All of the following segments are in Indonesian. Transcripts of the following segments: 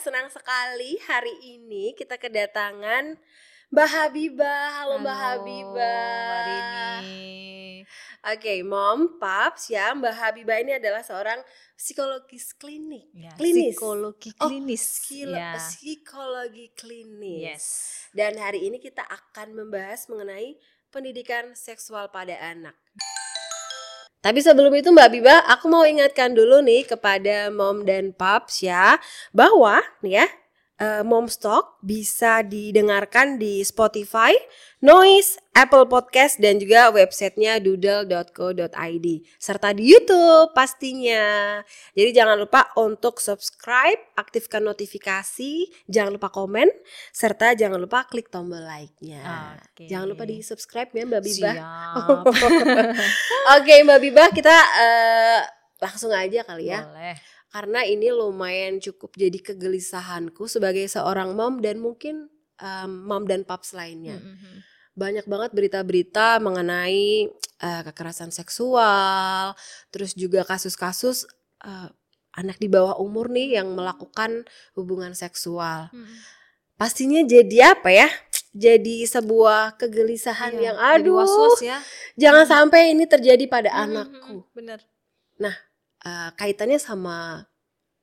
Senang sekali hari ini kita kedatangan Mbak Habibah. Halo, Mbak Habibah. Mbak Rini. Oke, Mom, Paps ya. Mbak Habibah ini adalah seorang psikologis klinik. Ya, Klinis. Psikologi Oh, klinis. Psikolo- ya. Psikologi klinis. Yes. Dan hari ini kita akan membahas mengenai pendidikan seksual pada anak. Tapi sebelum itu Mbak Biba, aku mau ingatkan dulu nih kepada mom dan paps ya, bahwa nih ya, eh, Mom Stock bisa didengarkan di Spotify, Noise, Apple Podcast dan juga websitenya doodle.co.id serta di YouTube pastinya. Jadi jangan lupa untuk subscribe, aktifkan notifikasi, jangan lupa komen, serta jangan lupa klik tombol like-nya. Oke. Jangan lupa di subscribe ya Mbak Biba. Oke Mbak Biba kita eh, langsung aja kali ya Boleh. Karena ini lumayan cukup jadi kegelisahanku sebagai seorang mom dan mungkin em, mom dan paps lainnya. Mm-mm. Banyak banget berita-berita mengenai eh, kekerasan seksual, terus juga kasus-kasus eh, anak di bawah umur nih yang melakukan hubungan seksual. Mm-mm. Pastinya jadi apa ya? Jadi sebuah kegelisahan Iya, yang aduh, ya. jangan Hmm. sampai ini terjadi pada Mm-mm, anakku. mm-mm, Bener. Eh, kaitannya sama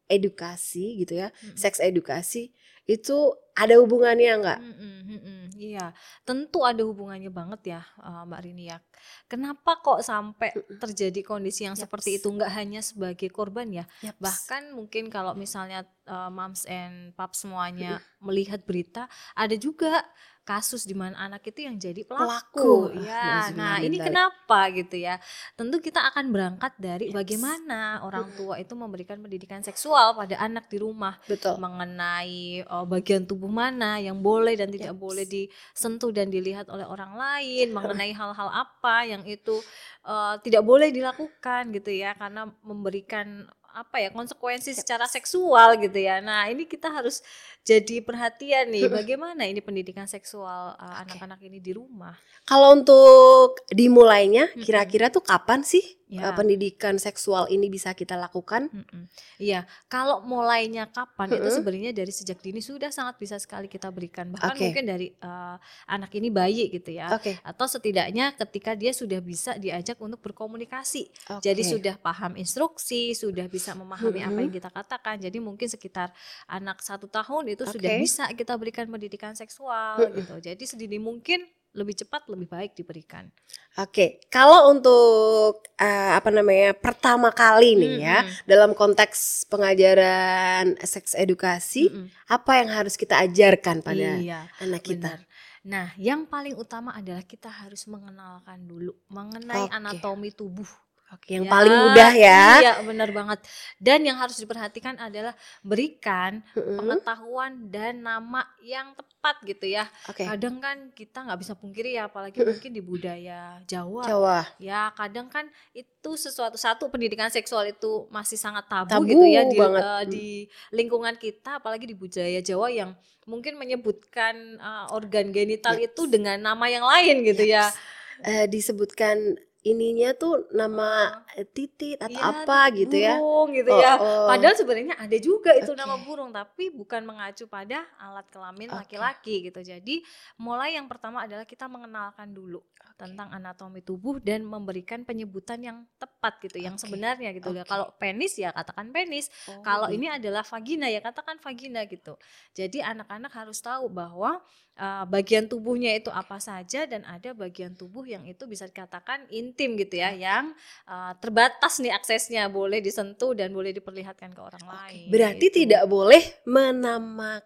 edukasi gitu ya, Mm-mm. seks edukasi itu ada hubungannya nggak? Mm-mm, mm-mm. Iya, tentu ada hubungannya banget ya, eh, Mbak Rini ya. Kenapa kok sampai terjadi kondisi yang Yaps. seperti itu nggak hanya sebagai korban ya? Yaps. Bahkan mungkin kalau misalnya uh, moms and pap semuanya melihat berita, ada juga kasus di mana anak itu yang jadi pelaku. Pelaku. Ah, Ya, nauzubillah nah min ini dzalik. kenapa gitu ya? Tentu kita akan berangkat dari Yaps. bagaimana orang tua itu memberikan pendidikan seksual pada anak di rumah Betul. mengenai uh, bagian tubuh mana yang boleh dan tidak Yaps. boleh disentuh dan dilihat oleh orang lain, mengenai hal-hal apa yang itu uh, tidak boleh dilakukan gitu ya karena memberikan apa ya konsekuensi Yaps. secara seksual gitu ya. Nah, ini kita harus jadi perhatian nih bagaimana ini pendidikan seksual uh, Oke. anak-anak ini di rumah. Kalau untuk dimulainya, kira-kira tuh kapan sih Ya. eh, pendidikan seksual ini bisa kita lakukan? Iya, kalau mulainya kapan itu Mm-mm. sebenarnya dari sejak dini sudah sangat bisa sekali kita berikan bahkan Oke. mungkin dari uh, anak ini bayi gitu ya. Oke. atau setidaknya ketika dia sudah bisa diajak untuk berkomunikasi. oke. Jadi sudah paham instruksi, sudah bisa memahami apa Mhm. yang kita katakan. Jadi mungkin sekitar anak satu tahun itu sudah Oke. bisa kita berikan pendidikan seksual Mhm. gitu. Jadi sedini mungkin lebih cepat lebih baik diberikan. Oke, kalau untuk eh, apa namanya pertama kali nih ya Mhm. dalam konteks pengajaran seks edukasi, Mhm. apa yang harus kita ajarkan pada Iya, anak kita? benar. Nah, yang paling utama adalah kita harus mengenalkan dulu mengenai Oke. anatomi tubuh. Oke, yang Ya, paling mudah ya. Iya, benar banget. Dan yang harus diperhatikan adalah berikan Mm-mm. pengetahuan dan nama yang tepat gitu ya. Oke, Kadang kan kita nggak bisa pungkiri ya, apalagi mungkin di budaya Jawa. Jawa. Ya, kadang kan itu sesuatu satu pendidikan seksual itu masih sangat tabu, Tabu gitu ya di banget. eh, di lingkungan kita, apalagi di budaya Jawa yang mungkin menyebutkan eh, organ genital Yes. itu dengan nama yang lain gitu ya. Yaps. Eh, disebutkan ininya tuh nama eh, titit atau Iya, apa gitu ya. burung gitu Oh, ya. oh. Padahal sebenarnya ada juga itu Oke. nama burung, tapi bukan mengacu pada alat kelamin laki-laki gitu. Jadi mulai yang pertama adalah kita mengenalkan dulu tentang anatomi tubuh dan memberikan penyebutan yang tepat gitu, yang sebenarnya gitu. Oke. Kalau penis ya katakan penis, Oh, kalau gitu. ini adalah vagina ya katakan vagina gitu. Jadi anak-anak harus tahu bahwa uh, bagian tubuhnya itu apa saja dan ada bagian tubuh yang itu bisa dikatakan intim gitu ya, yang uh, terbatas nih aksesnya, boleh disentuh dan boleh diperlihatkan ke orang lain. Berarti gitu. tidak boleh menamai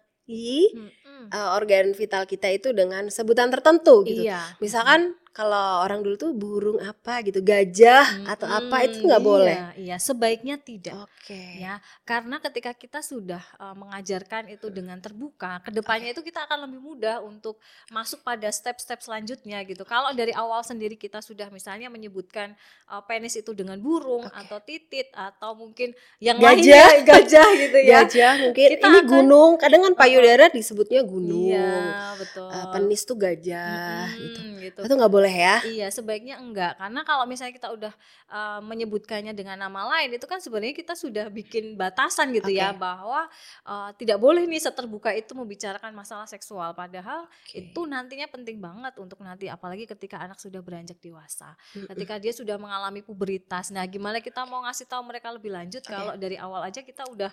eh, organ vital kita itu dengan sebutan tertentu gitu. Iya. Misalkan kalau orang dulu tuh burung apa gitu, gajah atau apa itu nggak boleh. Iya, iya, sebaiknya tidak. Oke. ya karena ketika kita sudah uh, mengajarkan itu dengan terbuka ke depannya itu kita akan lebih mudah untuk masuk pada step-step selanjutnya gitu kalau dari awal sendiri kita sudah misalnya menyebutkan uh, penis itu dengan burung Oke. atau titit atau mungkin yang Gajah. lainnya gajah gitu ya Gajah mungkin Kita ini akan- gunung, kadang kan payudara disebutnya gunung. iya betul Eh, penis tuh gajah Mm-mm, gitu. gitu. Itu nggak boleh boleh ya. Iya, sebaiknya enggak. Karena kalau misalnya kita udah uh, menyebutkannya dengan nama lain, itu kan sebenarnya kita sudah bikin batasan gitu okay. ya bahwa uh, tidak boleh nih seterbuka itu membicarakan masalah seksual. Padahal okay. itu nantinya penting banget untuk nanti, apalagi ketika anak sudah beranjak dewasa, ketika dia sudah mengalami pubertas. Nah, gimana kita mau ngasih tahu mereka lebih lanjut okay. kalau dari awal aja kita udah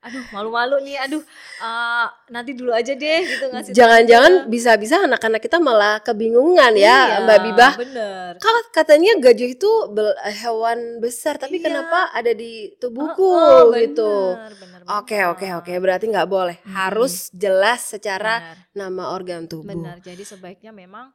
aduh malu-malu nih aduh uh, nanti dulu aja deh gitu ngasih jangan-jangan bisa-bisa anak-anak kita malah kebingungan ya iya, Mbak Bibah. bener. Kalau katanya gajah itu hewan besar tapi iya. kenapa ada di tubuhku oh, oh, gitu. bener, oke oke oke berarti nggak boleh. Hmm. harus jelas secara bener. nama organ tubuh. Benar jadi sebaiknya memang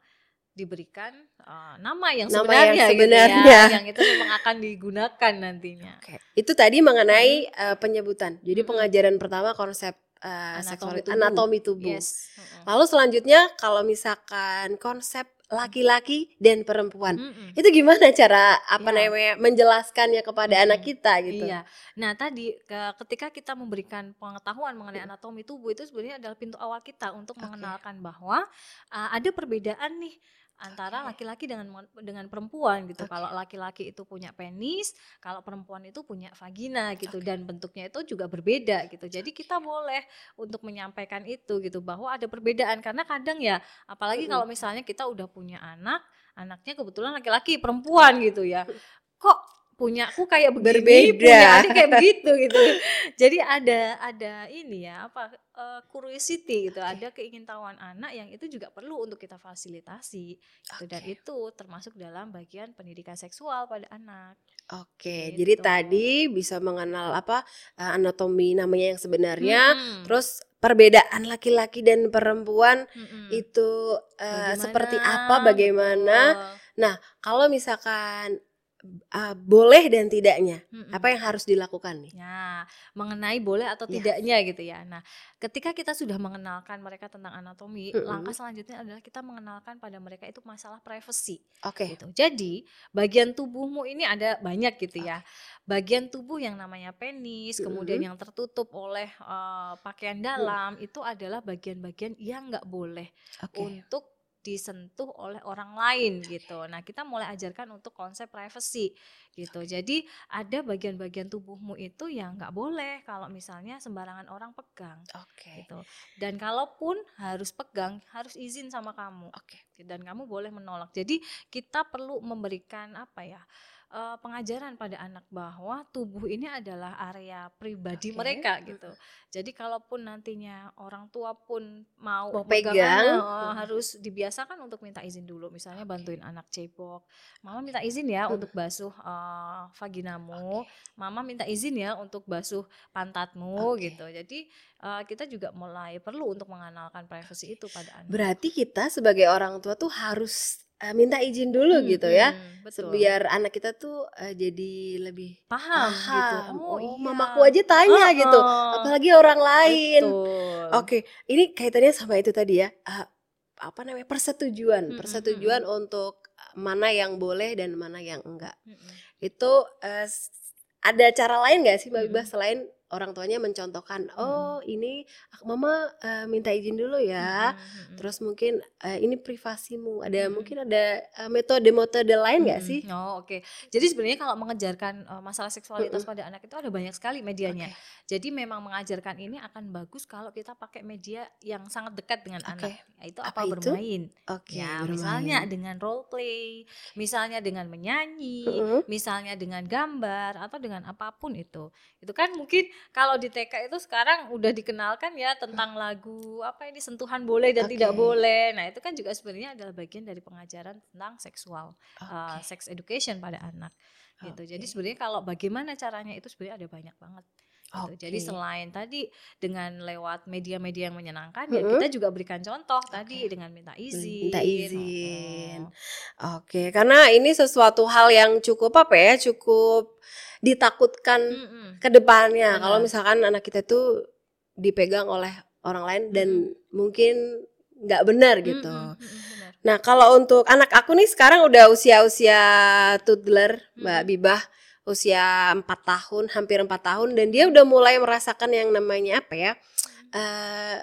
diberikan uh, nama yang nama sebenarnya, yang sebenarnya gitu ya, yang itu memang akan digunakan nantinya. Okay. Itu tadi mengenai uh, penyebutan. Jadi hmm. pengajaran pertama konsep uh, anatomi tubuh. anatomi tubuh. Yes. Hmm. Lalu selanjutnya kalau misalkan konsep laki-laki dan perempuan. Mm -mm. Itu gimana cara apa yeah. namanya menjelaskannya kepada mm -mm. anak kita gitu. Iya. Nah, tadi ke, ketika kita memberikan pengetahuan mengenai anatomi tubuh itu sebenarnya adalah pintu awal kita untuk okay. mengenalkan bahwa uh, ada perbedaan nih antara laki-laki dengan dengan perempuan gitu. Okay. Kalau laki-laki itu punya penis, kalau perempuan itu punya vagina gitu okay. dan bentuknya itu juga berbeda gitu. Jadi kita boleh untuk menyampaikan itu gitu bahwa ada perbedaan karena kadang ya apalagi -hmm. kalau misalnya kita udah punya anak, anaknya kebetulan laki-laki, perempuan gitu ya. Kok punya aku kayak begini, berbeda punya adik kayak begitu gitu jadi ada ada ini ya apa uh, curiosity gitu ada keingintahuan anak yang itu juga perlu untuk kita fasilitasi gitu. dan itu termasuk dalam bagian pendidikan seksual pada anak oke gitu. jadi tadi bisa mengenal apa uh, anatomi namanya yang sebenarnya hmm. terus perbedaan laki-laki dan perempuan hmm. itu uh, seperti apa bagaimana oh. nah kalau misalkan uh, boleh dan tidaknya hmm. apa yang harus dilakukan nih? Ya, mengenai boleh atau ya. tidaknya gitu ya. Nah, ketika kita sudah mengenalkan mereka tentang anatomi, hmm. langkah selanjutnya adalah kita mengenalkan pada mereka itu masalah privacy. Oke. Okay. Gitu. Jadi bagian tubuhmu ini ada banyak gitu okay. ya. Bagian tubuh yang namanya penis, hmm. kemudian yang tertutup oleh uh, pakaian dalam hmm. itu adalah bagian-bagian yang nggak boleh okay. untuk disentuh oleh orang lain gitu. Nah, kita mulai ajarkan untuk konsep privacy gitu. Jadi ada bagian-bagian tubuhmu itu yang nggak boleh kalau misalnya sembarangan orang pegang. Oke. Gitu. Dan kalaupun harus pegang, harus izin sama kamu. Oke. Dan kamu boleh menolak. Jadi kita perlu memberikan apa ya? uh, pengajaran pada anak bahwa tubuh ini adalah area pribadi okay. mereka gitu. Jadi kalaupun nantinya orang tua pun mau, mau pegang uh, harus dibiasakan untuk minta izin dulu. Misalnya bantuin anak cebok, mama minta izin ya untuk basuh uh, vaginamu, okay. mama minta izin ya untuk basuh pantatmu okay. gitu. Jadi uh, kita juga mulai perlu untuk mengenalkan privasi itu pada anak. Berarti kita sebagai orang tua tuh harus uh, minta izin dulu hmm, gitu ya. betul. Biar anak kita tuh uh, jadi lebih paham, paham. gitu. Oh, oh iya. mamaku aja tanya oh, gitu. Apalagi orang lain. Oke, okay. ini kaitannya sama itu tadi ya. Uh, apa namanya? persetujuan, hmm, persetujuan hmm, untuk mana yang boleh dan mana yang enggak. Hmm. Itu uh, ada cara lain gak sih Mbak Bibah selain orang tuanya mencontohkan hmm. oh ini mama uh, minta izin dulu ya hmm, hmm, hmm. terus mungkin uh, ini privasimu ada hmm. mungkin ada uh, metode-metode lain nggak hmm. sih oh oke okay. jadi sebenarnya kalau mengejarkan uh, masalah seksualitas hmm. pada anak itu ada banyak sekali medianya okay. jadi memang mengajarkan ini akan bagus kalau kita pakai media yang sangat dekat dengan okay. anak itu apa, apa itu? bermain okay, ya bermain. misalnya dengan role play misalnya dengan menyanyi hmm. misalnya dengan gambar atau dengan apa pun itu itu kan mungkin kalau di TK itu sekarang udah dikenalkan ya tentang lagu apa ini sentuhan boleh dan okay. tidak boleh. Nah, itu kan juga sebenarnya adalah bagian dari pengajaran tentang seksual, okay. uh, sex education pada anak. Gitu. Okay. Jadi sebenarnya kalau bagaimana caranya itu sebenarnya ada banyak banget. Gitu. Okay. Jadi selain tadi dengan lewat media-media yang menyenangkan, mm -hmm. ya kita juga berikan contoh okay. tadi dengan minta izin. Minta izin. Oke, okay. karena ini sesuatu hal yang cukup apa ya? Cukup ditakutkan mm -mm. ke depannya kalau misalkan anak kita tuh dipegang oleh orang lain dan mm -mm. mungkin nggak benar gitu. Mm -mm. Nah kalau untuk anak aku nih sekarang udah usia-usia toddler Mbak. Bibah usia empat tahun hampir empat tahun dan dia udah mulai merasakan yang namanya apa ya uh,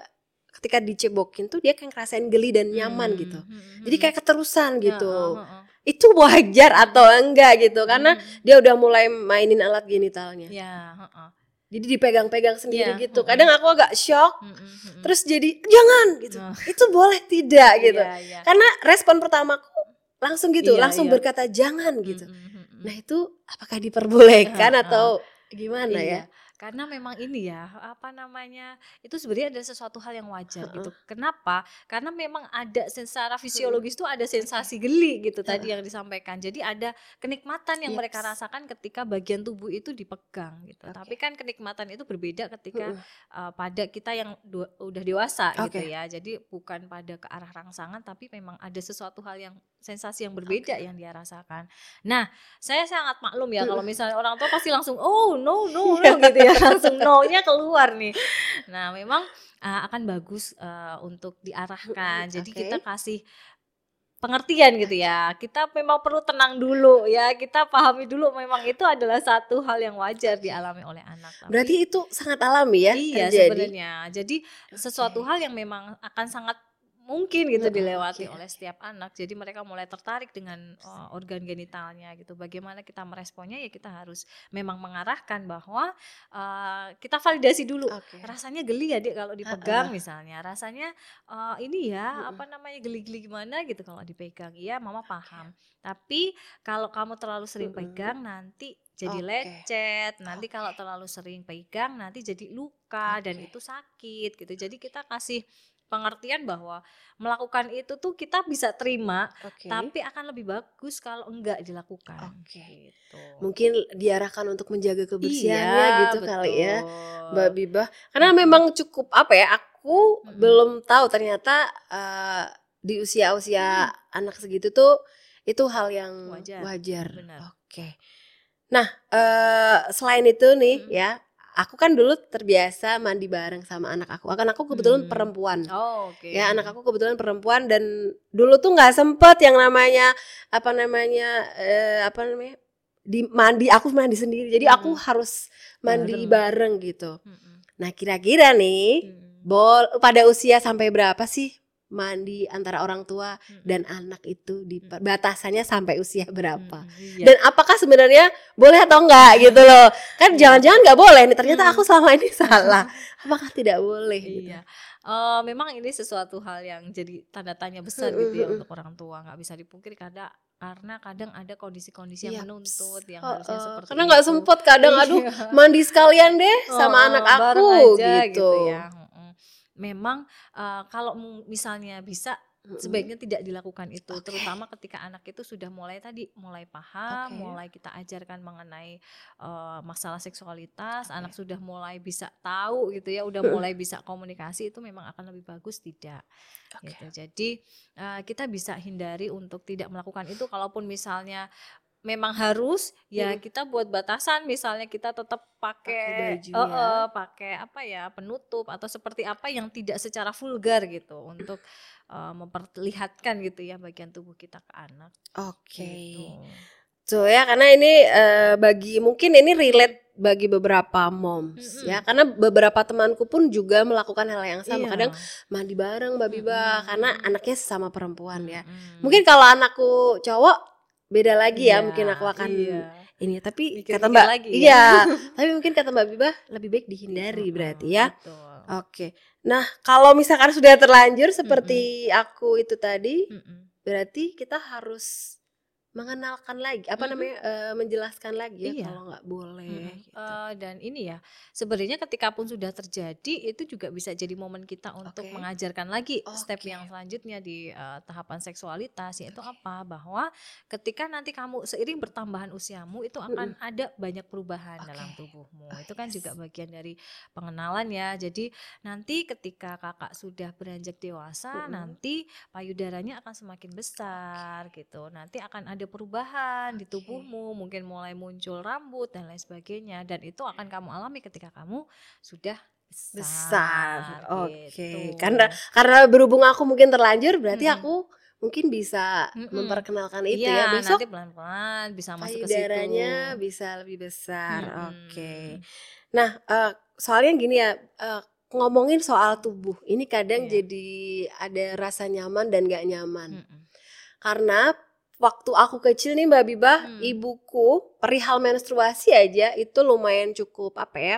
ketika dicebokin tuh dia kayak ngerasain geli dan nyaman Hmm, gitu. hmm, hmm, Jadi hmm. kayak keterusan Ya, gitu. uh, uh, uh. Itu wajar atau enggak gitu karena Hmm, dia udah mulai mainin alat genitalnya. ya, uh, uh. Jadi dipegang-pegang sendiri Iya, gitu. Kadang aku agak shock hmm, hmm. terus jadi jangan gitu. Nah. Itu boleh tidak gitu. Iya, iya. Karena respon pertamaku langsung gitu, Iya, langsung iya. berkata jangan gitu. Hmm, hmm, Nah, itu apakah diperbolehkan Ah, ah. atau gimana ya? Karena memang ini ya apa namanya itu sebenarnya ada sesuatu hal yang wajar gitu. Kenapa? Karena memang ada secara fisiologis tuh ada sensasi geli gitu tadi yang disampaikan. Jadi ada kenikmatan yang mereka Yes. rasakan ketika bagian tubuh itu dipegang gitu. Oke. Tapi kan kenikmatan itu berbeda ketika uh, pada kita yang udah dewasa gitu Oke. ya. Jadi bukan pada ke arah rangsangan tapi memang ada sesuatu hal yang sensasi yang berbeda yang dia rasakan. Nah, saya sangat maklum ya kalau misalnya orang tua pasti langsung oh no no no gitu ya langsung no-nya keluar nih. Nah, memang uh, akan bagus uh, untuk diarahkan. Jadi kita kasih pengertian gitu ya. Kita memang perlu tenang dulu ya. Kita pahami dulu memang itu adalah satu hal yang wajar dialami oleh anak. Tapi- Berarti itu sangat alami ya iya terjadi. sebenarnya. Jadi sesuatu hal yang memang akan sangat mungkin gitu Mm, dilewati oke, oleh setiap anak. Jadi mereka mulai tertarik dengan uh, organ genitalnya gitu. Bagaimana kita meresponnya ya kita harus memang mengarahkan bahwa uh, kita validasi dulu. Oke. Rasanya geli ya Dik kalau dipegang misalnya. Rasanya uh, ini ya Mm-mm. apa namanya geli-geli gimana gitu kalau dipegang. Iya, Mama paham. Tapi kalau kamu terlalu sering Mm-mm. pegang nanti jadi Oke. lecet. Nanti kalau Oke. terlalu sering pegang nanti jadi luka dan Oke. itu sakit gitu. Jadi kita kasih pengertian bahwa melakukan itu tuh kita bisa terima, Oke. tapi akan lebih bagus kalau enggak dilakukan. Oke. Gitu. Mungkin diarahkan untuk menjaga kebersihannya Iya, gitu kali ya. betul. Mbak Bibah karena Mm-mm. memang cukup apa ya aku Mm-mm. belum tahu ternyata eh, di usia-usia anak segitu tuh itu hal yang Wajar, wajar. Oke. Nah, eh, selain itu nih Mm. ya, aku kan dulu terbiasa mandi bareng sama anak aku. Kan aku kebetulan Hmm. perempuan. Oh, oke. Ya anak aku kebetulan perempuan dan dulu tuh nggak sempet yang namanya apa namanya eh, apa namanya di mandi aku mandi sendiri jadi aku Hmm. harus mandi Bareng. bareng gitu. Mm-mm. Nah kira-kira nih Mm-mm. bol pada usia sampai berapa sih mandi antara orang tua Mm-mm. dan anak itu di batasannya sampai usia berapa? Mm-mm. Iya. Dan apakah sebenarnya boleh atau enggak gitu loh? Kan Iya. jangan-jangan nggak boleh nih ternyata Hmm. aku selama ini salah. Apakah tidak boleh? gitu? Iya, Eh, memang ini sesuatu hal yang jadi tanda tanya besar gitu ya untuk orang tua nggak bisa dipungkiri karena karena kadang ada kondisi-kondisi yang Iya, menuntut yang Oh, harusnya seperti karena nggak sempet kadang aduh Iya. mandi sekalian deh sama Oh, anak aku aja gitu. ya. Memang eh, kalau misalnya bisa sebaiknya tidak dilakukan itu, Oke. terutama ketika anak itu sudah mulai tadi mulai paham, Oke. mulai kita ajarkan mengenai eh, masalah seksualitas, Oke. anak sudah mulai bisa tahu gitu ya, udah mulai bisa komunikasi itu memang akan lebih bagus tidak. Oke. Gitu. Jadi eh, kita bisa hindari untuk tidak melakukan itu, kalaupun misalnya memang harus ya Mm. kita buat batasan misalnya kita tetap Pakai ya. eh, pakai apa ya penutup atau seperti apa yang tidak secara vulgar gitu untuk eh, memperlihatkan gitu ya bagian tubuh kita ke anak Oke. gitu. So ya karena ini eh, bagi mungkin ini relate bagi beberapa moms Mm-mm. ya karena beberapa temanku pun juga melakukan hal yang sama Iya. kadang mandi bareng Mbak Biba Mm-mm. karena anaknya sama perempuan ya Mm-mm. mungkin kalau anakku cowok beda lagi ya Iya, mungkin aku akan iya. ini tapi Mikir-mikir kata Mbak lagi ya. iya tapi mungkin kata Mbak Biba lebih baik dihindari Mm-mm, berarti ya betul. oke nah kalau misalkan sudah terlanjur seperti aku itu tadi Mm-mm. berarti kita harus mengenalkan lagi apa Mm-mm. namanya eh, menjelaskan lagi ya Iya. kalau nggak boleh Mm-mm. gitu. Eh, dan ini ya sebenarnya ketika pun sudah terjadi itu juga bisa jadi momen kita untuk Oke. mengajarkan lagi step Oke. yang selanjutnya di eh, tahapan seksualitas yaitu apa bahwa ketika nanti kamu seiring bertambahan usiamu itu akan ada banyak perubahan Oke. dalam tubuhmu Oh, itu kan yes. juga bagian dari pengenalan ya jadi nanti ketika kakak sudah beranjak dewasa Mm-mm. nanti payudaranya akan semakin besar gitu nanti akan ada perubahan di tubuhmu mungkin mulai muncul rambut dan lain sebagainya dan itu akan kamu alami ketika kamu sudah besar, besar oke gitu. karena karena berhubung aku mungkin terlanjur berarti Mm-mm. aku mungkin bisa Mm-mm. memperkenalkan itu Iya, ya besok nanti pelan-pelan bisa masuk ke situ bisa lebih besar Mm-mm. oke nah eh, soalnya gini ya eh, ngomongin soal tubuh, ini kadang Iya. jadi ada rasa nyaman dan gak nyaman. Mm-mm. Karena waktu aku kecil nih Mbak Bibah, Hmm. ibuku perihal menstruasi aja itu lumayan cukup apa ya?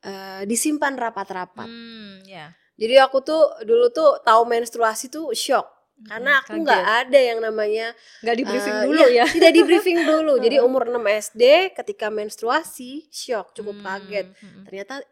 eh, disimpan rapat-rapat. Hmm, ya. Jadi aku tuh dulu tuh tahu menstruasi tuh shock karena aku nggak ada yang namanya nggak di briefing eh, dulu iya, ya. tidak di briefing dulu. Jadi umur 6 SD ketika menstruasi shock, cukup Hmm, kaget. mm-mm. Ternyata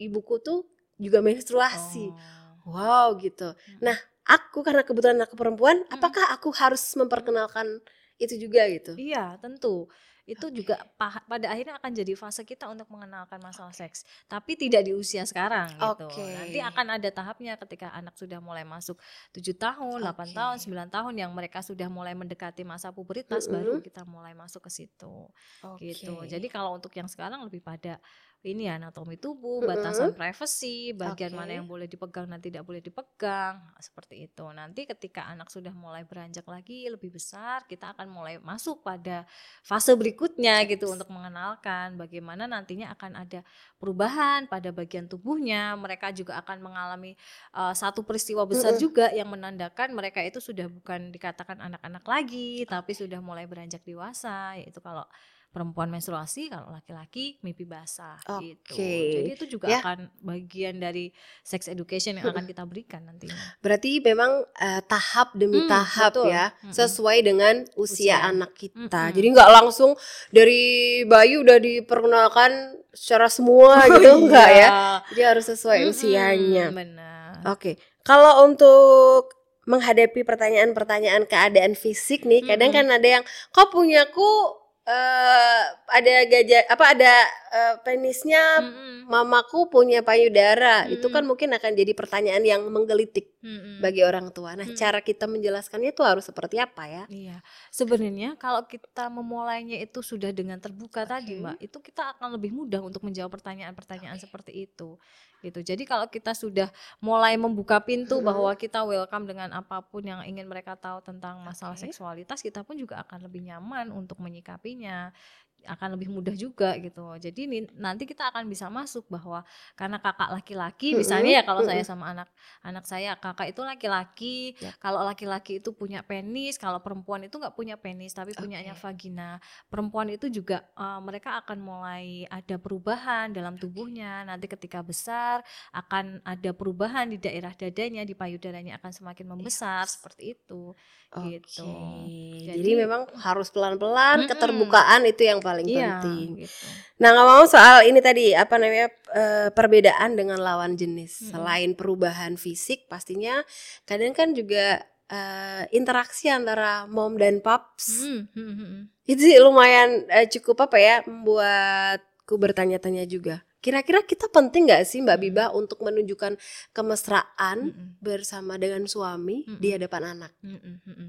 ibuku tuh juga menstruasi. Oh. Wow gitu. Nah, aku karena kebetulan aku perempuan, apakah aku harus memperkenalkan itu juga gitu? Iya, tentu. Itu Oke. juga pa- pada akhirnya akan jadi fase kita untuk mengenalkan masalah seks. Tapi tidak di usia sekarang gitu. Oke. Nanti akan ada tahapnya ketika anak sudah mulai masuk 7 tahun, 8 Oke. tahun, 9 tahun yang mereka sudah mulai mendekati masa pubertas Mm-mm. baru kita mulai masuk ke situ. gitu. Oke. Jadi kalau untuk yang sekarang lebih pada ini anatomi tubuh, batasan privasi, bagian Oke. mana yang boleh dipegang dan tidak boleh dipegang, seperti itu. Nanti ketika anak sudah mulai beranjak lagi lebih besar, kita akan mulai masuk pada fase berikutnya gitu untuk mengenalkan bagaimana nantinya akan ada perubahan pada bagian tubuhnya. Mereka juga akan mengalami uh, satu peristiwa besar Mm-mm. juga yang menandakan mereka itu sudah bukan dikatakan anak-anak lagi, tapi sudah mulai beranjak dewasa, yaitu kalau perempuan menstruasi, kalau laki-laki mimpi basah gitu. Oke. Jadi itu juga Ya. akan bagian dari sex education yang akan kita berikan nantinya. Berarti memang eh, tahap demi Hmm, tahap betul. ya, sesuai dengan usia, Usia. anak kita. Mm-mm. Jadi nggak langsung dari bayi udah diperkenalkan secara semua gitu Oh, enggak ya. iya. Jadi harus sesuai Mm-mm, usianya. Benar. Oke, kalau untuk menghadapi pertanyaan-pertanyaan keadaan fisik nih, kadang Mm-mm. kan ada yang, kok punyaku eh ada gajah apa ada eh, penisnya, Mm-mm. mamaku punya payudara. Itu Mm. kan mungkin akan jadi pertanyaan yang menggelitik Mm-mm. bagi orang tua. Nah, Mm. cara kita menjelaskannya itu harus seperti apa ya? Iya, sebenarnya kalau kita memulainya itu sudah dengan terbuka tadi, Oke. Mbak, itu kita akan lebih mudah untuk menjawab pertanyaan-pertanyaan seperti itu. Gitu. Jadi kalau kita sudah mulai membuka pintu Mm-mm. bahwa kita welcome dengan apa pun yang ingin mereka tahu tentang masalah Oke. seksualitas, kita pun juga akan lebih nyaman untuk menyikapinya akan lebih mudah juga gitu. Jadi nih, nanti kita akan bisa masuk bahwa karena kakak laki-laki misalnya ya kalau saya sama anak anak saya kakak itu laki-laki, Ya. kalau laki-laki itu punya penis, kalau perempuan itu nggak punya penis tapi punyanya vagina. Perempuan itu juga eh, mereka akan mulai ada perubahan dalam tubuhnya. Nanti ketika besar akan ada perubahan di daerah dadanya, di payudaranya akan semakin membesar Yes. seperti itu. Oke. Gitu. Jadi, Jadi- memang harus pelan-pelan, Mm-mm. keterbukaan itu yang paling Iya, penting. gitu. Nah, ngomong soal ini tadi apa namanya eh, perbedaan dengan lawan jenis. Mm-mm. Selain perubahan fisik, pastinya kadang kan juga eh, interaksi antara mom dan paps. Hmm, hmm, hmm, hmm. Itu sih lumayan eh, cukup apa ya membuatku bertanya-tanya juga. Kira-kira kita penting nggak sih Mbak. Biba untuk menunjukkan kemesraan Mm-mm. bersama dengan suami di Mm-mm. hadapan anak? Mm-mm, mm-mm.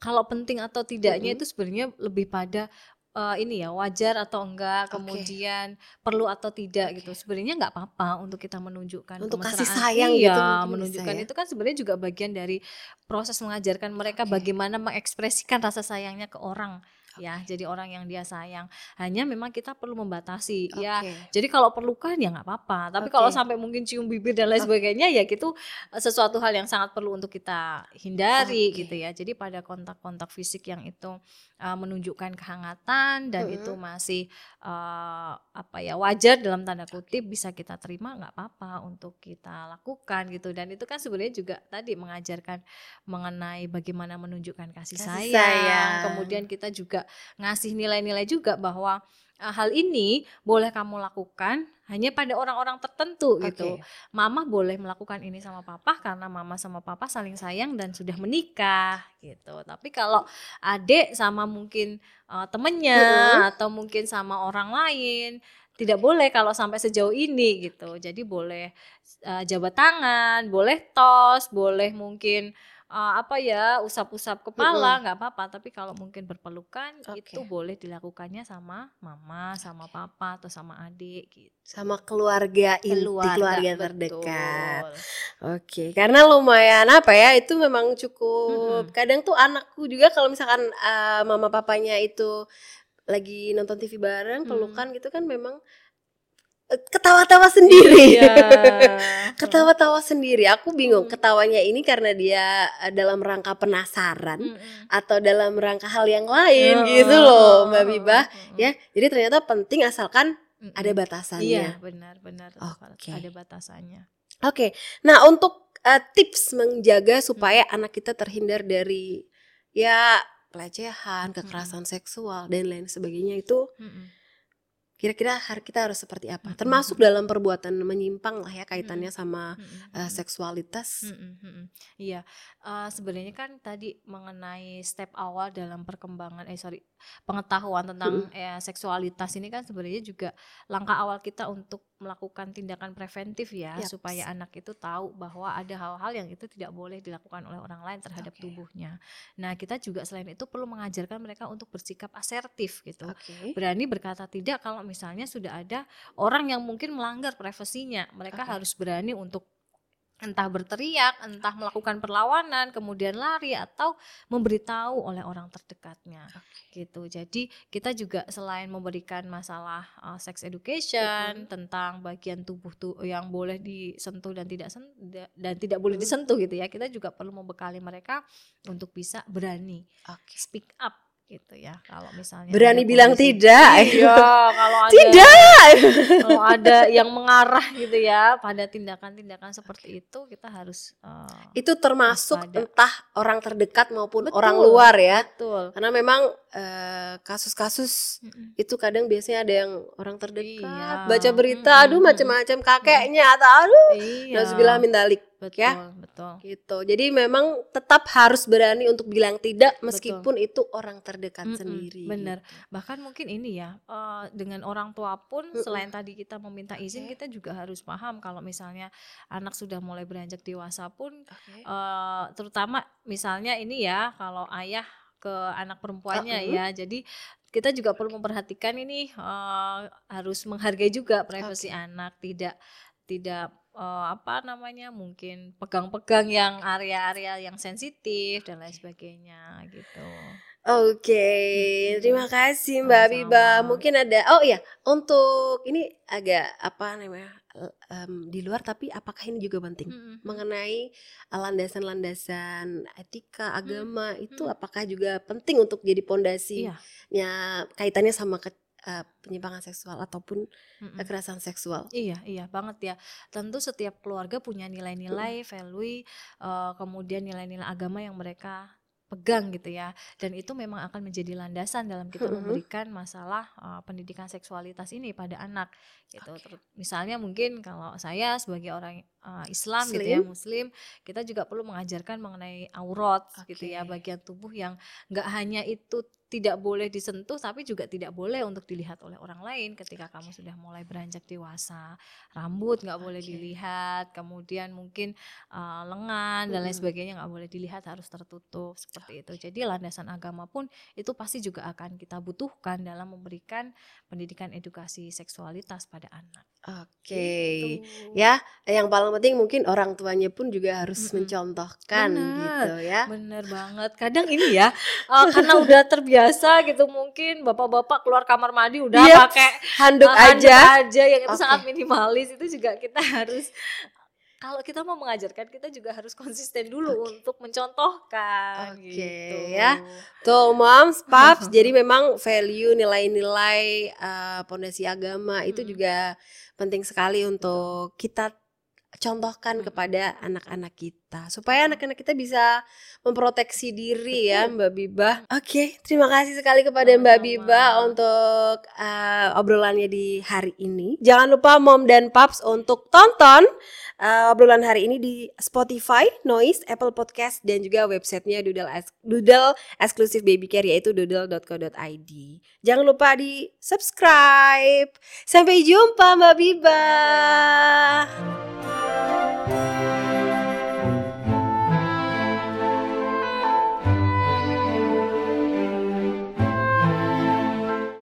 Kalau penting atau tidaknya Mm-mm. itu sebenarnya lebih pada eh, ini ya wajar atau enggak, kemudian perlu atau tidak gitu. Sebenarnya nggak apa-apa untuk kita menunjukkan Untuk kasih sayang iya, gitu mungkin bisa menunjukkan ya. itu kan sebenarnya juga bagian dari proses mengajarkan mereka Oke. bagaimana mengekspresikan rasa sayangnya ke orang. Ya, jadi orang yang dia sayang. Hanya memang kita perlu membatasi. Ya, Oke. jadi kalau perlukan ya nggak apa-apa. Tapi Oke. kalau sampai mungkin cium bibir dan lain Oke. sebagainya ya gitu eh, sesuatu hal yang sangat perlu untuk kita hindari Oke. gitu ya. Jadi pada kontak-kontak fisik yang itu uh, menunjukkan kehangatan dan Mm-mm. itu masih uh, apa ya wajar dalam tanda kutip bisa kita terima nggak apa-apa untuk kita lakukan gitu. Dan itu kan sebenarnya juga tadi mengajarkan mengenai bagaimana menunjukkan kasih, Kasih sayang. sayang. Kemudian kita juga ngasih nilai-nilai juga bahwa uh, hal ini boleh kamu lakukan hanya pada orang-orang tertentu gitu. Oke. Mama boleh melakukan ini sama papa karena mama sama papa saling sayang dan sudah menikah gitu. Tapi kalau adik sama mungkin uh, temennya Mm-mm. atau mungkin sama orang lain tidak boleh kalau sampai sejauh ini gitu. Jadi boleh uh, jabat tangan, boleh tos, boleh mungkin uh, apa ya usap-usap kepala nggak apa-apa. Tapi kalau mungkin berpelukan Oke. itu boleh dilakukannya sama mama, sama papa atau sama adik gitu. Sama keluarga inti, keluarga, betul. terdekat. Oke, karena lumayan apa ya, itu memang cukup. Mm-mm. Kadang tuh anakku juga kalau misalkan eh, mama papanya itu lagi nonton TV bareng, Hmm. pelukan gitu kan memang ketawa-tawa sendiri. Iya. Ketawa-tawa sendiri. Aku bingung Hmm. ketawanya ini karena dia eh, dalam rangka penasaran Mm-mm. atau dalam rangka hal yang lain Heeh, gitu loh, Mbak heeh, Biba. heeh. Ya, jadi ternyata penting asalkan Mm-mm. ada batasannya. Iya, benar-benar Oke. ada batasannya. Oke, nah untuk uh, tips menjaga supaya anak kita terhindar dari ya pelecehan, kekerasan seksual dan lain sebagainya itu Mm-mm. Kira-kira har- kita harus seperti apa? Mm-mm. Termasuk dalam perbuatan menyimpang lah ya kaitannya sama Mm-mm. uh, seksualitas. Mm-mm. Iya, Eh, sebenarnya kan tadi mengenai step awal dalam perkembangan, eh sorry, pengetahuan tentang eh, seksualitas ini kan sebenarnya juga langkah awal kita untuk melakukan tindakan preventif ya, Yaps. supaya anak itu tahu bahwa ada hal-hal yang itu tidak boleh dilakukan oleh orang lain terhadap Oke. tubuhnya. Nah, kita juga selain itu perlu mengajarkan mereka untuk bersikap asertif gitu. Oke. Berani berkata tidak kalau misalnya sudah ada orang yang mungkin melanggar privasinya. Mereka Oke. harus berani untuk entah berteriak, entah melakukan perlawanan, kemudian lari atau memberitahu oleh orang terdekatnya. Gitu. Jadi kita juga selain memberikan masalah uh, sex education tentang bagian tubuh tuh yang boleh disentuh dan tidak sen- da- dan tidak boleh Mm. disentuh gitu ya. Kita juga perlu membekali mereka untuk bisa berani Oke. speak up gitu ya. Kalau misalnya Berani bilang kondisi- tidak. Iya, kalau ada Tidak. kalau ada yang mengarah gitu ya pada tindakan-tindakan seperti itu kita harus uh, Itu termasuk Waspada. entah orang terdekat maupun Betul. orang luar ya. betul. Karena memang eh, kasus-kasus Mm-mm. itu kadang biasanya ada yang orang terdekat Iya. baca berita aduh macam-macam kakeknya atau aduh Iya. Nauzubillah min dalik betul, ya. betul. gitu jadi memang tetap harus berani untuk bilang tidak meskipun itu orang terdekat Mm-mm, sendiri bener. gitu. Bahkan mungkin ini ya eh, dengan orang tua pun Mm-mm. selain tadi kita meminta izin Oke. kita juga harus paham kalau misalnya anak sudah mulai beranjak dewasa pun Oke. eh, terutama misalnya ini ya kalau ayah ke anak perempuannya Uh-uh. ya jadi kita juga perlu memperhatikan ini eh, harus menghargai juga privasi anak tidak tidak eh, apa namanya mungkin pegang-pegang yang area-area yang sensitif dan lain sebagainya gitu Oke, Mm-mm. terima kasih Mbak. Biba. Mungkin ada, oh iya, untuk ini agak apa namanya em, di luar, tapi apakah ini juga penting Mm-mm. mengenai landasan-landasan etika agama itu Hmm. apakah juga penting untuk jadi pondasinya Iya. kaitannya sama ke, eh, penyimpangan seksual ataupun Mm-mm. kekerasan seksual. Iya, iya banget ya. Tentu setiap keluarga punya nilai-nilai, value, eh, kemudian nilai-nilai agama yang mereka pegang gitu ya. Dan itu memang akan menjadi landasan dalam kita Mhm. memberikan masalah eh, pendidikan seksualitas ini pada anak gitu. Ter- Misalnya mungkin kalau saya sebagai orang eh, Islam gitu ya, Muslim. Kita juga perlu mengajarkan mengenai aurat gitu ya, bagian tubuh yang nggak hanya itu tidak boleh disentuh tapi juga tidak boleh untuk dilihat oleh orang lain ketika kamu sudah mulai beranjak dewasa. Rambut nggak boleh Oke. dilihat kemudian mungkin uh, lengan dan lain sebagainya nggak boleh dilihat harus tertutup seperti itu. Jadi landasan agama pun itu pasti juga akan kita butuhkan dalam memberikan pendidikan edukasi seksualitas pada anak Oke. Gitu. Ya, yang paling penting mungkin orang tuanya pun juga harus Mm-mm. mencontohkan Benar. gitu ya. Bener banget. Kadang ini ya, uh, karena udah terbiasa gitu mungkin bapak-bapak keluar kamar mandi udah Iya, pakai Handuk uh, handuk aja. aja yang itu Oke. sangat minimalis itu juga kita harus kalau kita mau mengajarkan kita juga harus konsisten dulu untuk mencontohkan Oke, gitu. ya. Tuh moms, paps, jadi memang value nilai-nilai eh, pondasi agama itu Mm-mm. juga penting sekali untuk kita contohkan Mm. kepada anak-anak kita supaya anak-anak kita bisa memproteksi diri ya Mbak Biba. Oke, terima kasih sekali kepada Mbak. Biba untuk eh, obrolannya di hari ini. Jangan lupa mom dan paps untuk tonton eh, obrolan hari ini di Spotify, Noise, Apple Podcast dan juga websitenya Doodle Doodle eksklusif baby care yaitu doodle.co.id. Jangan lupa di subscribe. Sampai jumpa Mbak Biba.